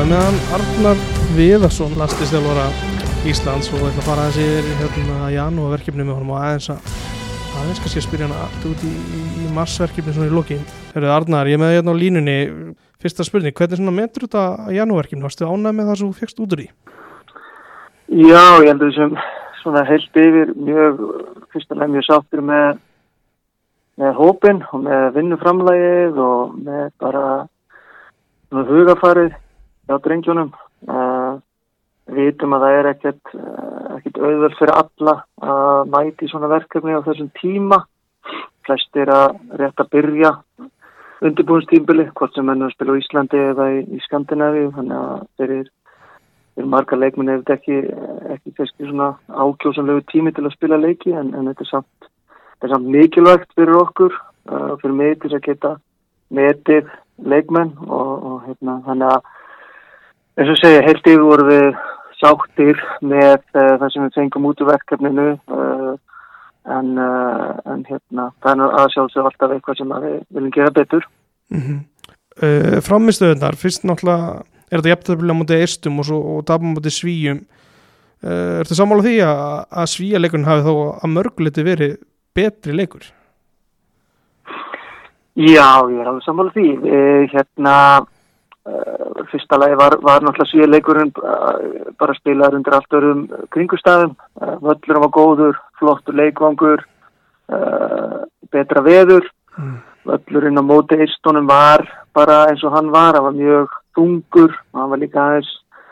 Það meðan Arnar Viðarsson lastistjálfara Íslands og ætla að fara aðeins yfir hérna janúarverkefni með honum og aðeins að aðeins kannski að spyrja hana allt út í, í marsverkefni svona í loki. Hörruð Arnar, ég með hérna á línunni fyrsta spurning, hvernig svona metur þetta janúarverkefni? Varstu ánæg með það sem þú fegst út úr í? Já, ég heldur þessum svona heilt yfir mjög, fyrstulega mjög sáttur með með hópin og með vinnuframlægið og með bara hugafarið hjá drengjónum. Uh, við vitum að það er ekkert, uh, ekkert auðvöld fyrir alla að mæti svona verkefni á þessum tíma. Flest er að rétt að byrja undirbúinstímbili, hvort sem ennum spila á Íslandi eða í, í Skandinavíu. Þannig að þeir eru marga leikminni ef þetta ekki, ekki kannski svona ákjósanlegu tími til að spila leiki en, en þetta er samt, er samt mikilvægt fyrir okkur, uh, fyrir mig til að geta metið leikmenn og, og hérna þannig að eins og segja yfir voru við sáttir með uh, það sem við fengum út úr verkefninu uh, en, uh, en hérna það er að sjálfsög alltaf eitthvað sem við viljum gera betur Mm -hmm. Framistöðunar, fyrst náttúrulega er þetta jæftabili á móti eistum og, og tapum móti svíjum Er þetta sammála því að, að svíjaleikurinn hafi þó að mörguleiti verið betri leikur? Já, ég er alveg sammála því. Hérna, fyrsta lagi var, var náttúrulega svíleikurinn uh, bara spilaður undir allt örum kringustafum. Uh, völlurinn var góður, flottur leikvangur, betra veður. Mm. Völlurinn á móti eistónum var bara eins og hann var. Það var mjög þungur, hann var líka aðeins,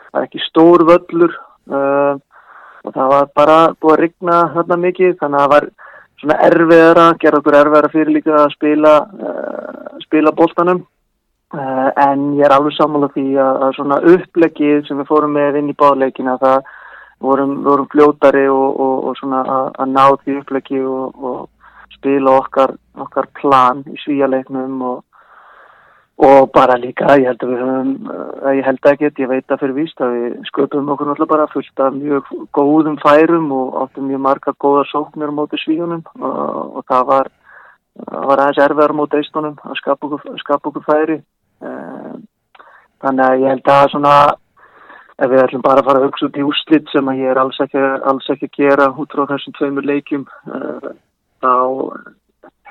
það var ekki stór völlur og það var bara búið að rigna þarna mikið þannig að það var svona erfiðara, gerða okkur erfiðara fyrir líka að spila, spila bóltanum uh, en ég er alveg sammála því að, að svona upplegið sem við fórum með inn í báleikina það vorum, vorum fljótari og, og, og svona að, að ná því upplegið og, og spila okkar, okkar plan í svíjaleiknum og bara líka, ég held að við höfum, uh, ég held ekki, ég veit að fyrir víst að við sköpum okkur náttúrulega bara fullt af mjög góðum færum og áttum mjög marga góða sóknir mótið svíunum og, og það var, var aðeins erfiðar mótið eistunum að skapa okkur, skapa okkur færi. Þannig að ég held að svona, ef við ætlum bara að fara að hugsa út í úslitt sem að ég er alls ekki, alls ekki að gera út frá þessum tveimur leikjum, uh, þá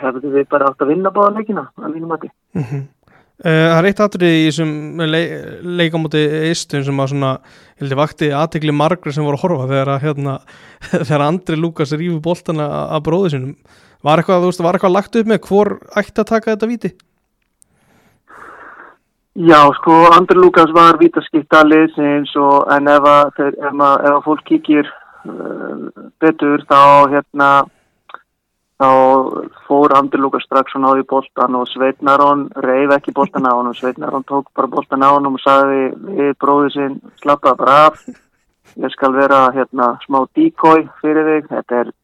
hefðu við bara átt að vinna báða leikina, að mínum að því. Mm -hmm. Það er eitt atrið í þessum leikamóti eistum sem að svona, ég held ég vakti aðtegli margur sem voru að horfa þegar að hérna, þegar Andri Lukas rífi bóltana að bróðu sinum. Var eitthvað, þú veist, var eitthvað lagt upp með hvor ætti að taka þetta viti? Já, sko, Andri Lukas var vítaskipta liðsins og en ef að, ef að, ef að fólk kíkir uh, betur þá hérna þá fór Andri Lukas strax og náði bóltan og Sveitnarón reyf ekki bóltan á hann og Sveitnarón tók bara bóltan á hann og sagði við bróðið sinn slappaði bara af. Ég skal vera hérna smá díkói fyrir þig. Þetta er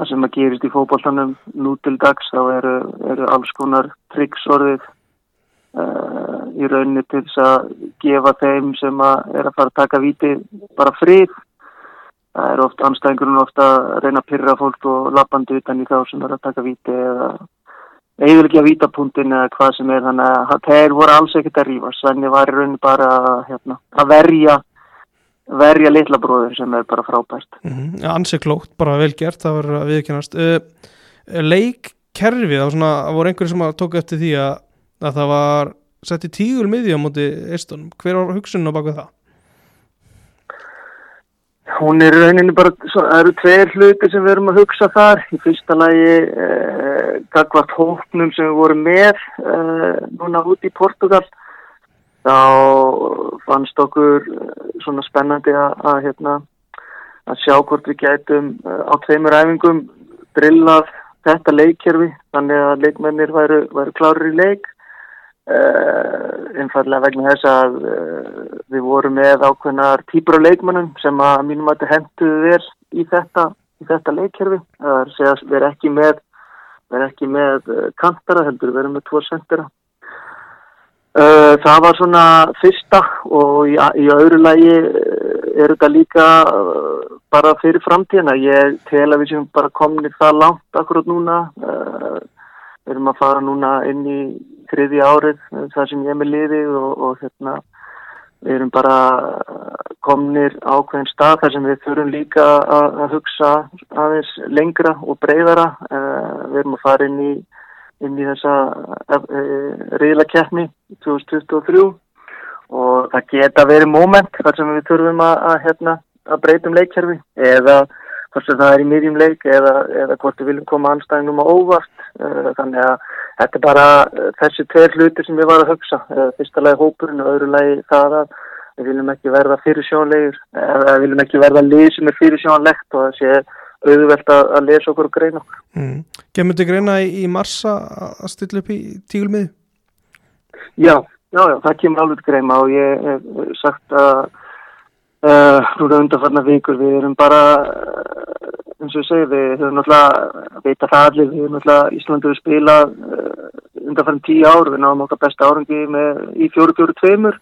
það sem að gerist í fókbóltanum nú til dags. Þá eru, eru alls konar trikksorðið uh, í rauninni til þess að gefa þeim sem að er að fara að taka viti bara frið. Það er ofta anstæðingurinn ofta að reyna að pyrra fólk og lappandi utan í þá sem er að taka víti eða eiginlega ekki að vítapunktin eða hvað sem er. Þannig að þeir voru alls ekkert að rífa Svenni var í rauninni bara hérna, að verja verja litla bróður sem er bara frábært. Mm -hmm. ja, Ansi klókt, bara vel gert það var viðkennast uh, Leikkerfi, það var svona það voru einhverju sem tók eftir því að, að það var sett í tígul miði á móti eistunum, hver var hugsunum á baka það? Hún er rauninni bara, það eru tveir hluti sem við erum að hugsa þar. Í fyrsta lagi eh, gagvart hóknum sem við vorum með eh, núna út í Portugal. Þá fannst okkur svona spennandi að, að, hérna, að sjá hvort við gætum eh, á tveimur æfingum drillað þetta leikkerfi. Þannig að leikmennir væru, væru klárur í leik. Uh, einfallega vegna þess að uh, við vorum með ákveðnar týpur af leikmannum sem að mínum að þetta henduðu verð í þetta, í þetta leikkerfi. Það er að segja að við erum ekki með við erum ekki með uh, kantara heldur við erum með tvo sendera það var svona fyrsta og í, í öðru lagi er þetta líka bara fyrir framtíðina. Ég tel að við sem bara komni það langt akkurat núna. Við erum að fara núna inn í þriði árið þar sem ég er með liði og, og hérna við erum bara komnir ákveðin stað þar sem við þurfum líka að, að hugsa aðeins lengra og breyðara. Uh, við erum að fara inn í, inn í þessa reyðlakeppni 2023 og það geta verið móment þar sem við þurfum að, að, hérna, að breytum leikkerfi eða hvort sem það er í miðjum leik eða, eða hvort við viljum koma anstæðingum á óvart. Uh, þannig að þetta er bara þessi tveir hluti sem við varum að hugsa. Fyrsta lagi hópurinn og öðru lagi það að við viljum ekki verða fyrirsjónlegur eða við viljum ekki verða lið sem er fyrirsjónlegt og það sé auðvelt að, að lesa okkur og greina okkur. Mm. Gemur þið greina í, í marsa að stilla upp í tígulmið? Já, já, já, það kemur alveg greina og ég hef sagt að uh, núna undanfarnar vikur við erum bara uh, eins og ég segi við höfum náttúrulega veita það allir, við höfum náttúrulega Íslandur spila uh, undanfarnar tíu ár, við náðum okkar besta árangi með, í fjóru fjóru tveimur.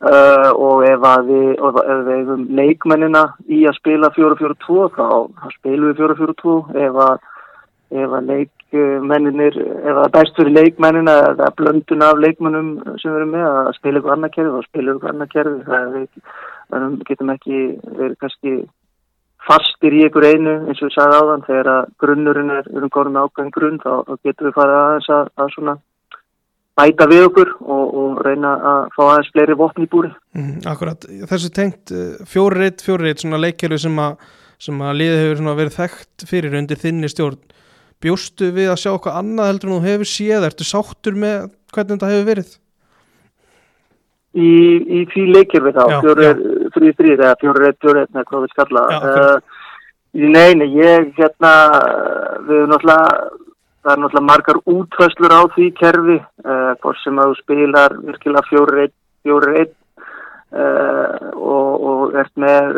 Og ef við, ef við hefum leikmennina í að spila 4-4-2 þá, þá spilum við 4-4-2 ef að, ef að leikmenninir ef það er best fyrir leikmennina eða blöndun af leikmennum sem við erum með að spila ykkur annar kerfi þá spilum við ykkur annar kerfi. Það við, við getum ekki verið kannski fastir í ykkur einu eins og við sagðum áðan þegar að grunnurinn er, við erum góðin ákveðin grunn þá, getum við farið aðeins að, að svona bæta við okkur og, og reyna að fá aðeins fleiri vopn í búri. Mm, akkurat, þessu tengt fjórið, fjórið, svona leikkerfi sem að, sem að liðið hefur verið þekkt fyrir undir þinni stjórn. Bjóstu við að sjá okkar annað heldur en þú hefur séð, ertu sáttur með hvernig þetta hefur verið? Í, í því leikkerfi þá, fjórið, þrýð, þrýð, eða fjórið, fjórið, eða hvað við skalla. Uh, nei, nei, ég, hérna, við erum náttúrulega Það er náttúrulega margar útfæslur á því kerfi, uh, hvort sem að þú spilar virkilega fjóri-eitt fjóri uh, og, og ert með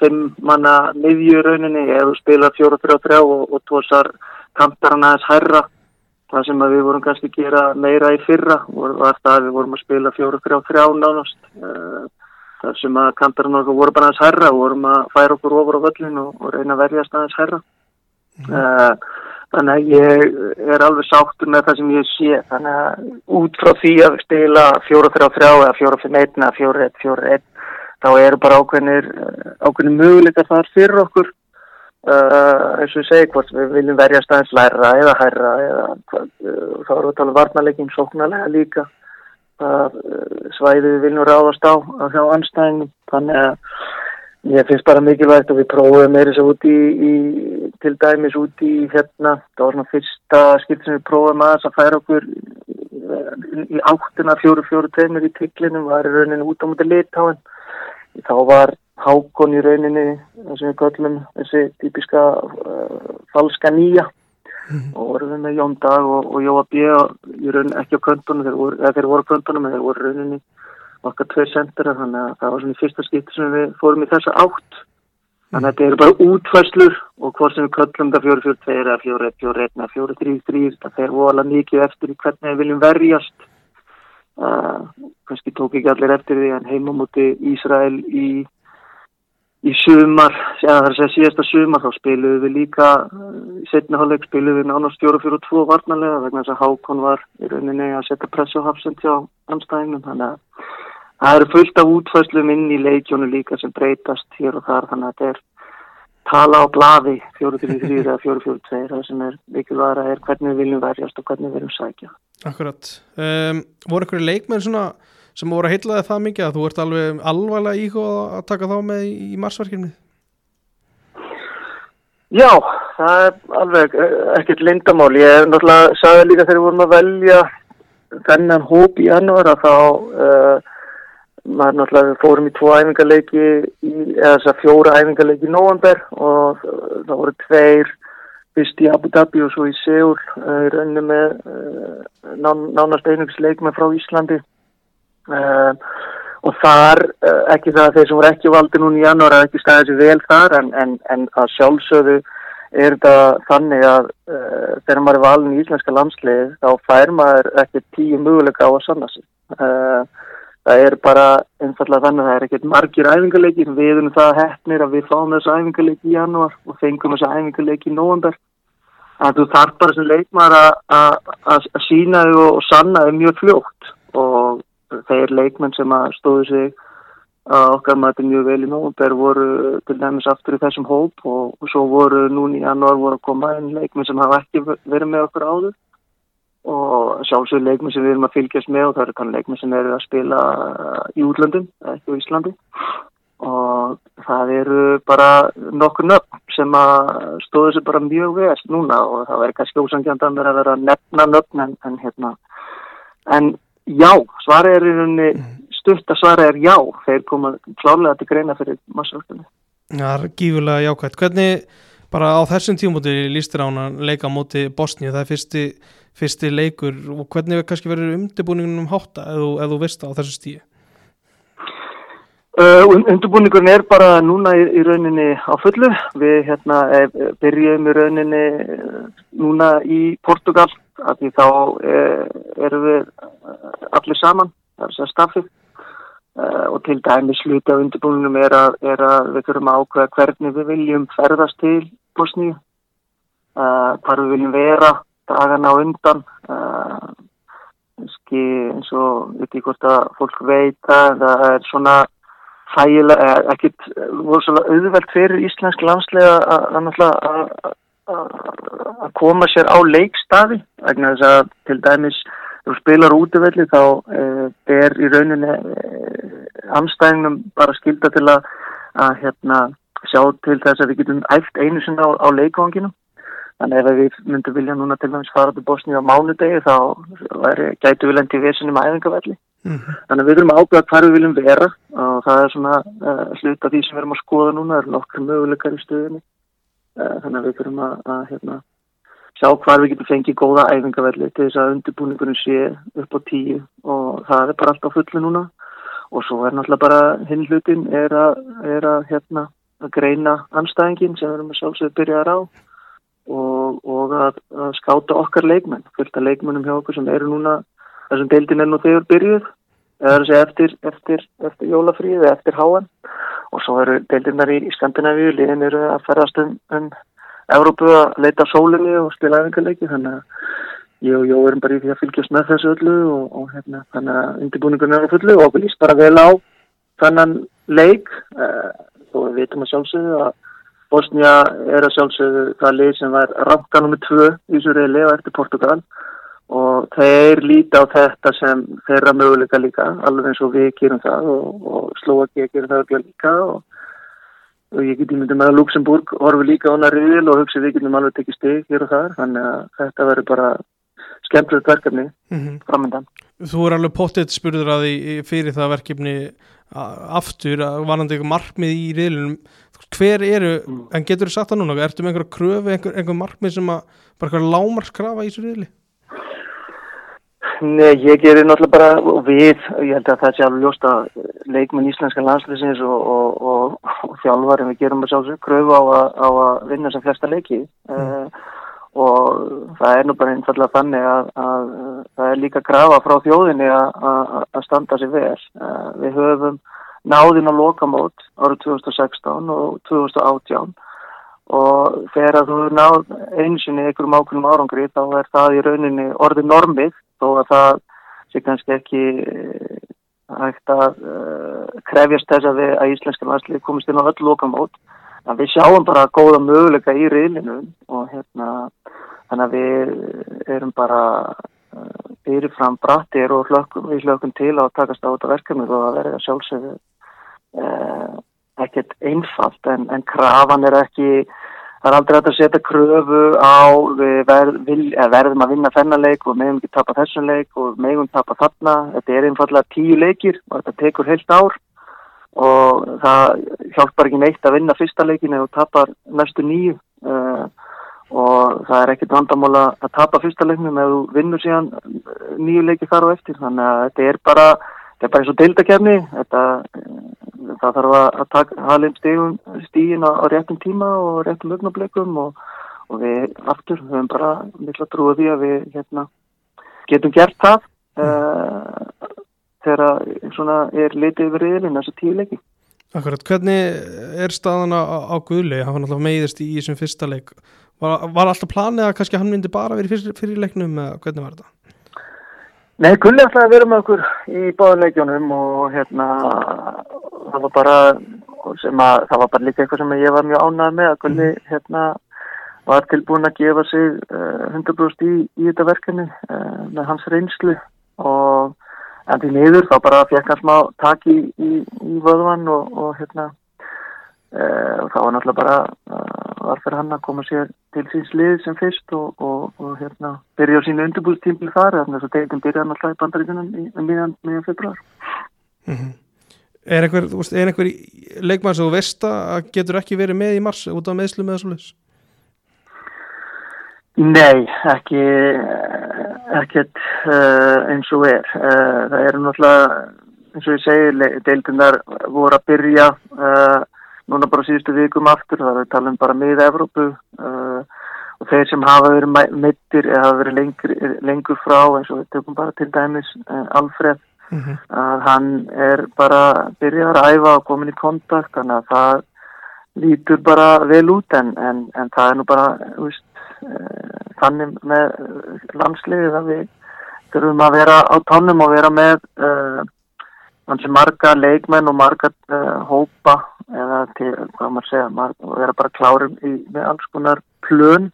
fimm manna miðjurauninni eða þú spilar fjóra-þrjá-þrjá og, og tósar kamtarna aðeins hærra. Það sem við vorum kannski að gera meira í fyrra var það að við vorum að spila fjóra-þrjá-þrjá nánast. Uh, það sem að kamtarna okkur voru bara aðeins hærra og vorum að færa okkur ofur á völlin og, og reyna að verjast aðeins hærra. Mm. Þannig að ég er alveg sáttur með það sem ég sé. Þannig að út frá því að stila 4-3-3 eða 4-5-1 eða 4-1-4-1 þá eru bara ákveðnir, ákveðnir möguleikar þar fyrir okkur. Uh, eins og ég segi hvort við viljum verja staðins læra eða hærra eða hvað, uh, þá erum við að tala um varnarleikin sóknarlega líka. Uh, svæðið við viljum ráðast á að hjá anstæðingum. Þannig að Ég finnst bara mikilvægt að við prófum með þess að út í, í, til dæmis út í hérna, það var svona fyrsta skipt sem við prófum að færa okkur í áttina fjóru fjóru tegnur í tiklinum, var í rauninni út á mútið litáin. Þá var hákon í rauninni, það sem við göllum, þessi típiska uh, falska nýja mm. og vorum við með Jón Dag og, og Jóa B. í rauninni ekki á köntunum, þeir voru, þeir voru köntunum en þeir voru rauninni okkar tvei sendera þannig að það var svona í fyrsta skipti sem við fórum í þessa átt þannig að þetta eru bara útfæslur og hvort sem við köllum það 4-4-2 eða 4-1-4-1 eða 4-3-3 það fer vola mikið eftir í hvernig við viljum verjast uh, kannski tók ekki allir eftir því en heimamóti Ísrael í í sumar, er að segja síðasta sumar þá spilum við líka í setniháleik spilum við nánast 4-4-2 varnarlega vegna þess að Hákon var í rauninni að setja press á hafsend hjá anstæðingum þannig að það eru fullt af útfæslum inn í leikjónu líka sem breytast hér og þar þannig að þetta er tala á blaði 4-3-3 eða 4-4-2 það sem er mikilvægra er hvernig við viljum verjast og hvernig við viljum sækja. Akkurat, um, voru ykkur leikmenn svona sem voru að heitlaði það mikið að þú ert alveg alvarlega íhuga að taka þá með í marsverkjumni? Já, það er alveg eh, ekkert lindamál. Ég náttúrulega sagði líka þegar við vorum að velja þennan hóp í januar að þá uh, maður náttúrulega fórum í tvo æfingarleiki eða þess að fjóra æfingarleiki í november og það voru tveir fyrst í Abu Dhabi og svo í Seúl uh, í rauninni með uh, nánast einungsleik með frá Íslandi og þar, uh, ekki það að þeir sem voru ekki valdi núna í janúar er ekki stæðið sér vel þar en, en, en að sjálfsögðu er þetta þannig að uh, þegar maður er valin í íslenska landslið þá fær maður ekki tíu möguleika á að sanna sig. Það er bara einfallega þannig að það er ekkert margir æfingarleiki við erum það hefnir að við fáum þessu æfingarleiki í janúar og fengum þessu æfingarleiki í nóvandar að þú þarf bara sem leikmar að sína þig og sanna þig mjög fljótt. og þeir leikmenn sem að stóðu sig að okkar maður mjög vel í nógumber voru til dæmis aftur í þessum hóp og, svo voru núni í januar voru að koma einn leikmenn sem hafa ekki verið með okkur áður. Og sjálfsögur leikmenn sem við erum að fylgjast með og það eru kannan leikmenn sem eru að spila í útlöndum, ekki á Íslandi. Og það eru bara nokkur nöfn sem að stóðu sig bara mjög veðast núna og það verður kannski ósangjöndan að vera að nefna nöfn en, en hérna. En já, svarið er í rauninni stutt að svara er já, þeir koma klálega til greina fyrir massavöldunni. Það er gífurlega jákvæmt. Hvernig bara á þessum tímúti lístir á hann leika móti Bosníu, það er fyrsti, fyrsti leikur og hvernig kannski verður undirbúningunum hátta eða þú, veist á þessu stíu? Uh, undirbúningurinn er bara núna í, í rauninni á fullu. Við hérna, e, byrjum í rauninni núna í Portugal af því þá e, erum við allir saman, það er sér staffið Uh, og til dæmis sluti á undirbúinum er að, er að við þurfum að ákveða hvernig við viljum ferðast til Bosníu, hvar við viljum vera dagana á undan, uh, eins og við veitum hvort að fólk veit að það er svona fægilega, ekkert voru svona auðvelt fyrir íslensk landslega að koma sér á leikstaði, vegna þess að til dæmis þú spilar útivelli þá eh, er í rauninni eh, anstæðinum bara skilda til að, að hérna, sjá til þess að við getum æft einu sinna á, á leikvanginum. Þannig ef við myndum vilja núna til dæmis fara til Bosni á mánudegi þá væri, gætu við lendi í með æfingavelli. Mm -hmm. Þannig að við þurfum að ákveða hvar við viljum vera og það er svona uh, hluta því sem við erum að skoða núna, eru nokkur möguleikar í stöðinni. Uh, þannig að við þurfum að, að hérna, sjá hvar við getum fengið góða æfingavelli til þess að undirbúningunum sé upp á tíu og það er bara alltaf fulli núna. Og svo er náttúrulega bara hinn hlutin er að, er að, hérna, að greina anstæðingin sem við erum að sjálfsögðu byrjaðar á og, og að, að skáta okkar leikmenn, fylgta leikmennum hjá okkur sem eru núna, þessum deildin er nú þegar byrjuð, eða þessi eftir, eftir, eftir jólafríð eða eftir háan og svo eru deildinnar í, Skandinavíu, liðin eru að ferðast um, um Európu að leita sólinni og spila efingarleiki þannig að ég og Jó erum bara í því að fylgjast með þessu öllu og, og hérna, þannig að undirbúningun er á fullu og okkur líst bara vel á þannan leik. Uh, og við veitum að sjálfsögðu að Bosnia er að sjálfsögðu það leik sem var ranka nummið tvö í þessu reyli og eftir Portugal. og þeir líti á þetta sem þeirra möguleika líka alveg eins og við gerum það og, og Slovaki gerum það líka og og ég get ímyndið með að Luxemburg orfi líka ána riðil og hugsi við getum alveg tekið steg hér og þar þannig að þetta verður bara skemmtilegt verkefni mm -hmm. framöndan Þú er alveg pottitt spurður að því fyrir það verkefni aftur að varandi eitthvað markmið í riðilunum hver eru, mm. en getur þú sagt það núna ertu með einhverja kröfu, einhver, einhver markmið sem að bara eitthvað lámarskrafa í þessu riðili? Nei, ég gerir náttúrulega bara við, ég held að það sé alveg ljóst að leikmenn íslenska landslýsins og, og, og, og þjálfar en við gerum að sjálfsög kröfu á, á að vinna sem flesta leiki mm. uh, og það er nú bara einfallega þannig að, að, að það er líka grafa frá þjóðinni að, að standa sér vel. Uh, við höfum náðin á lokamót árið 2016 og 2018 og þegar þú náð einsinni ykkur um ákveðum árangri þá er það í rauninni orðið normið þó að það sé kannski ekki eh, hægt að uh, krefjast þess að, við, að íslenska landslið komist inn á öll lokamót. En við sjáum bara góða möguleika í riðlinu og hérna þannig að við erum bara uh, fyrirfram brattir og hlökkum, við hlökkum til að takast á þetta verkefni og að verða sjálfsögðu uh, ekkert einfalt en, en krafan er ekki Það er aldrei að setja kröfu á verð, vil, verðum að vinna þennan leik og meðum ekki tapa þessum leik og meðum tapa þarna. Þetta er einfallega tíu leikir og þetta tekur heilt ár og það hjálpar ekki neitt að vinna fyrsta leikin eða tapar næstu nýju uh, og það er ekkert vandamóla að tapa fyrsta leiknum eða vinnur síðan nýju leiki þar og eftir. Þannig að þetta er bara, þetta er bara eins og deildakefni, þetta það þarf að taka halin stígin á, á réttum tíma og réttum ögnableikum og, og við aftur höfum bara mikla trúið því að við hérna, getum gert það uh, þegar svona er litið yfir riðilinn þessu tíuleiki. Akkurat, hvernig er staðan á, á Guðli? Hann var náttúrulega meiðist í þessum fyrsta leik. Var, var alltaf planið að kannski hann myndi bara verið fyrir, fyrir leiknum eða hvernig var þetta? Nei, Gulli ætlaði að vera með okkur í báðuleikjónum og hérna það var bara sem að það var bara líka eitthvað sem ég var mjög ánægð með að Gulli hérna var tilbúin að gefa sig uh, 100% í, í þetta verkefni uh, með hans reynslu. Og en því niður þá bara fekk hann smá tak í, í, í vöðvan og, og hérna uh, og þá var náttúrulega bara var fyrir hann að koma sér til síns lið sem fyrst og, og, og hérna byrja á sínu undirbúðstímpil þar þannig að þess að deitin byrja náttúrulega í bandaríkunum í miðjan, miðjan februar mm -hmm. Er einhver, er einhver leikmann sem þú veist að getur ekki verið með í mars út af meðslu með þessu leys? Nei, ekki ekkert uh, eins og er uh, það eru náttúrulega eins og ég segi, deildunar voru að byrja uh, núna bara síðustu vikum aftur, það er talað um bara með Evrópu og þeir sem hafa verið mittir eða hafa verið lengur, lengur frá eins og við tökum bara til dæmis Alfred mm -hmm. að hann er bara byrjað að æfa og komin í kontakt þannig að það lítur bara vel út en, en, en það er nú bara, veist Eh, þannig með landsliðið að við þurfum að vera á tónum og vera með uh, marga leikmenn og marga uh, hópa eða til, hvað maður segja, marga, vera bara klárum í, með alls konar plön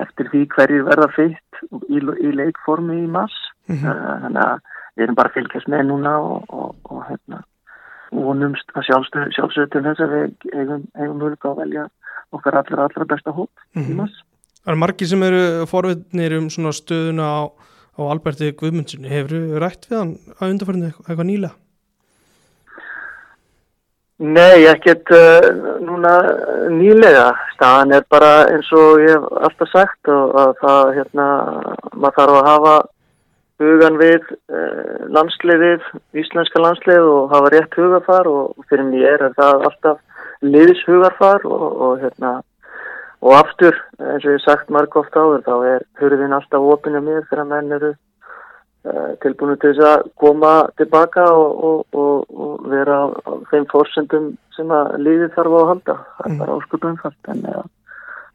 eftir því hverjir verða fyrst í, í leikformi í mass mm -hmm. uh, þannig að við erum bara fylgjast með núna og, og, og hérna vonumst að sjálfsögðu til þess að við eigum, hulga að velja okkar allra allra besta hóp mm -hmm. í mass Það er margi sem eru forvittnir um svona stöðuna á, á Alberti Guðmundssoni. Hefur þú rætt við hann að undarfærinu eitthvað nýla? Nei, ekkert uh, núna nýlega. Staðan er bara eins og ég hef alltaf sagt og að það, hérna, maður þarf að hafa hugan við uh, landsliðið, íslenska landslið og hafa rétt hugafar og fyrir mér er það alltaf liðshugafar og, og hérna og aftur, eins og ég sagt marg ofta áður, þá er hurðin alltaf opinu mér fyrir að menn eru uh, tilbúinu til þess að koma tilbaka og, og, og, og vera á þeim fórsendum sem að líði þarf á að halda það er mm. bara áskupum fast en ja,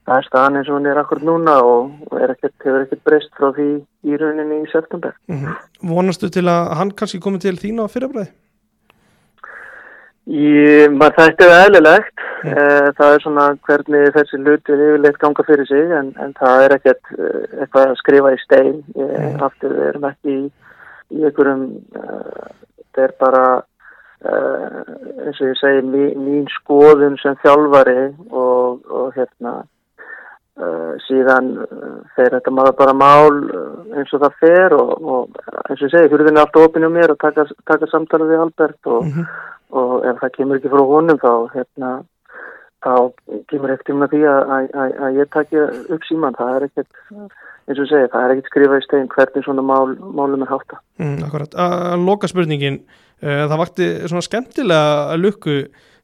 það er staðan eins og hún er akkur núna og ekkert, hefur ekkert breyst frá því í rauninni í september mm -hmm. Vonastu til að hann kannski komi til þína á fyrirbræði? Ég, maður þætti það eðlilegt. Eh, það er svona hvernig þessi luti yfirleitt ganga fyrir sig en, en það er ekkert eh, eitthvað að skrifa í stein, yeah. aftur við erum ekki í, í einhverjum, uh, þetta er bara uh, eins og ég segi mín, mín skoðun sem þjálfari og, og hérna uh, síðan fer þetta maður bara mál eins og það fer og, og eins og ég segi, hurðin er alltaf opinn á mér að taka, taka samtala við Albert og -hmm og ef það kemur ekki frá honum þá hérna þá kemur ekkert um að því að, að, að ég takja upp síman, það er ekkert eins og segja, það er ekkert skrifað í stegin hvernig svona mál, málum er hátta mm, Akkurat, að loka spurningin uh, það vakti svona skemmtilega lukku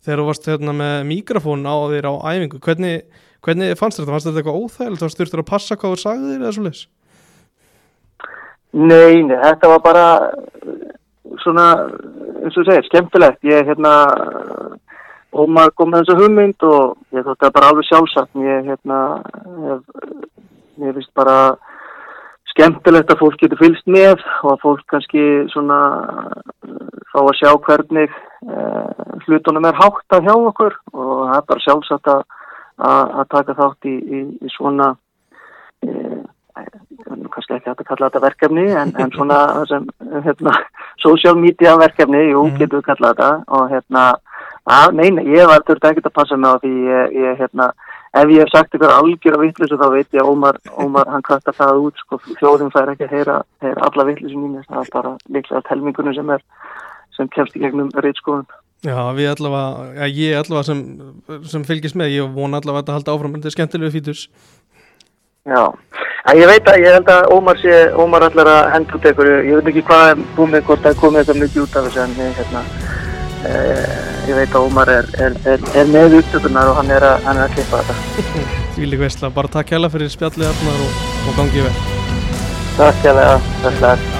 þegar þú varst hérna, með mikrofón á þér á æfingu hvernig, hvernig fannst þetta? Fannst þetta eitthvað óþægilegt? Þú styrtur að passa hvað þú sagði þér eða svo leiðis? Nei, nei, þetta var bara svona eins og segir, skemmtilegt. Ég hérna, Ómar kom með þessu hugmynd og ég þótti að bara alveg sjálfsagt. Ég hérna, hef, ég finnst bara skemmtilegt að fólk getur fylst með og að fólk kannski svona fá að sjá hvernig eh, hlutunum er hátt að hjá okkur og það er bara sjálfsagt að, að taka þátt í, í, í svona eh, kannski ekki að kalla þetta verkefni en, en svona sem hérna, social media verkefni, jú, mm. getur við kallað þetta og hérna, að, neina, ég var þurft ekki að passa mig á því ég, ég hérna, ef ég hef sagt ykkur algjör að vittlisu þá veit ég að Ómar, Ómar hann kvartar það út, sko, þjóðum fær ekki að heyra, heyra alla vittlisu mínu, það er bara líklega telmingunum sem er sem kemst í gegnum reytskóðun Já, við allavega, ja, ég allavega sem, sem fylgist með, ég vona allavega að þetta halda áfram, þetta er skemmtilegu fítus Já, en ég veit að ég held að Ómar sé, Ómar allar að henda út einhverju, ég veit ekki hvað er búmið hvort er komið eitthvað mikið út af þessu en hérna, ég veit að Ómar er, er, er, er með útökunar og hann er að, hann að klippa þetta. Því líka veistla, bara takk hjá það fyrir spjallið og, og gangið vel. Takk hjá það, þess að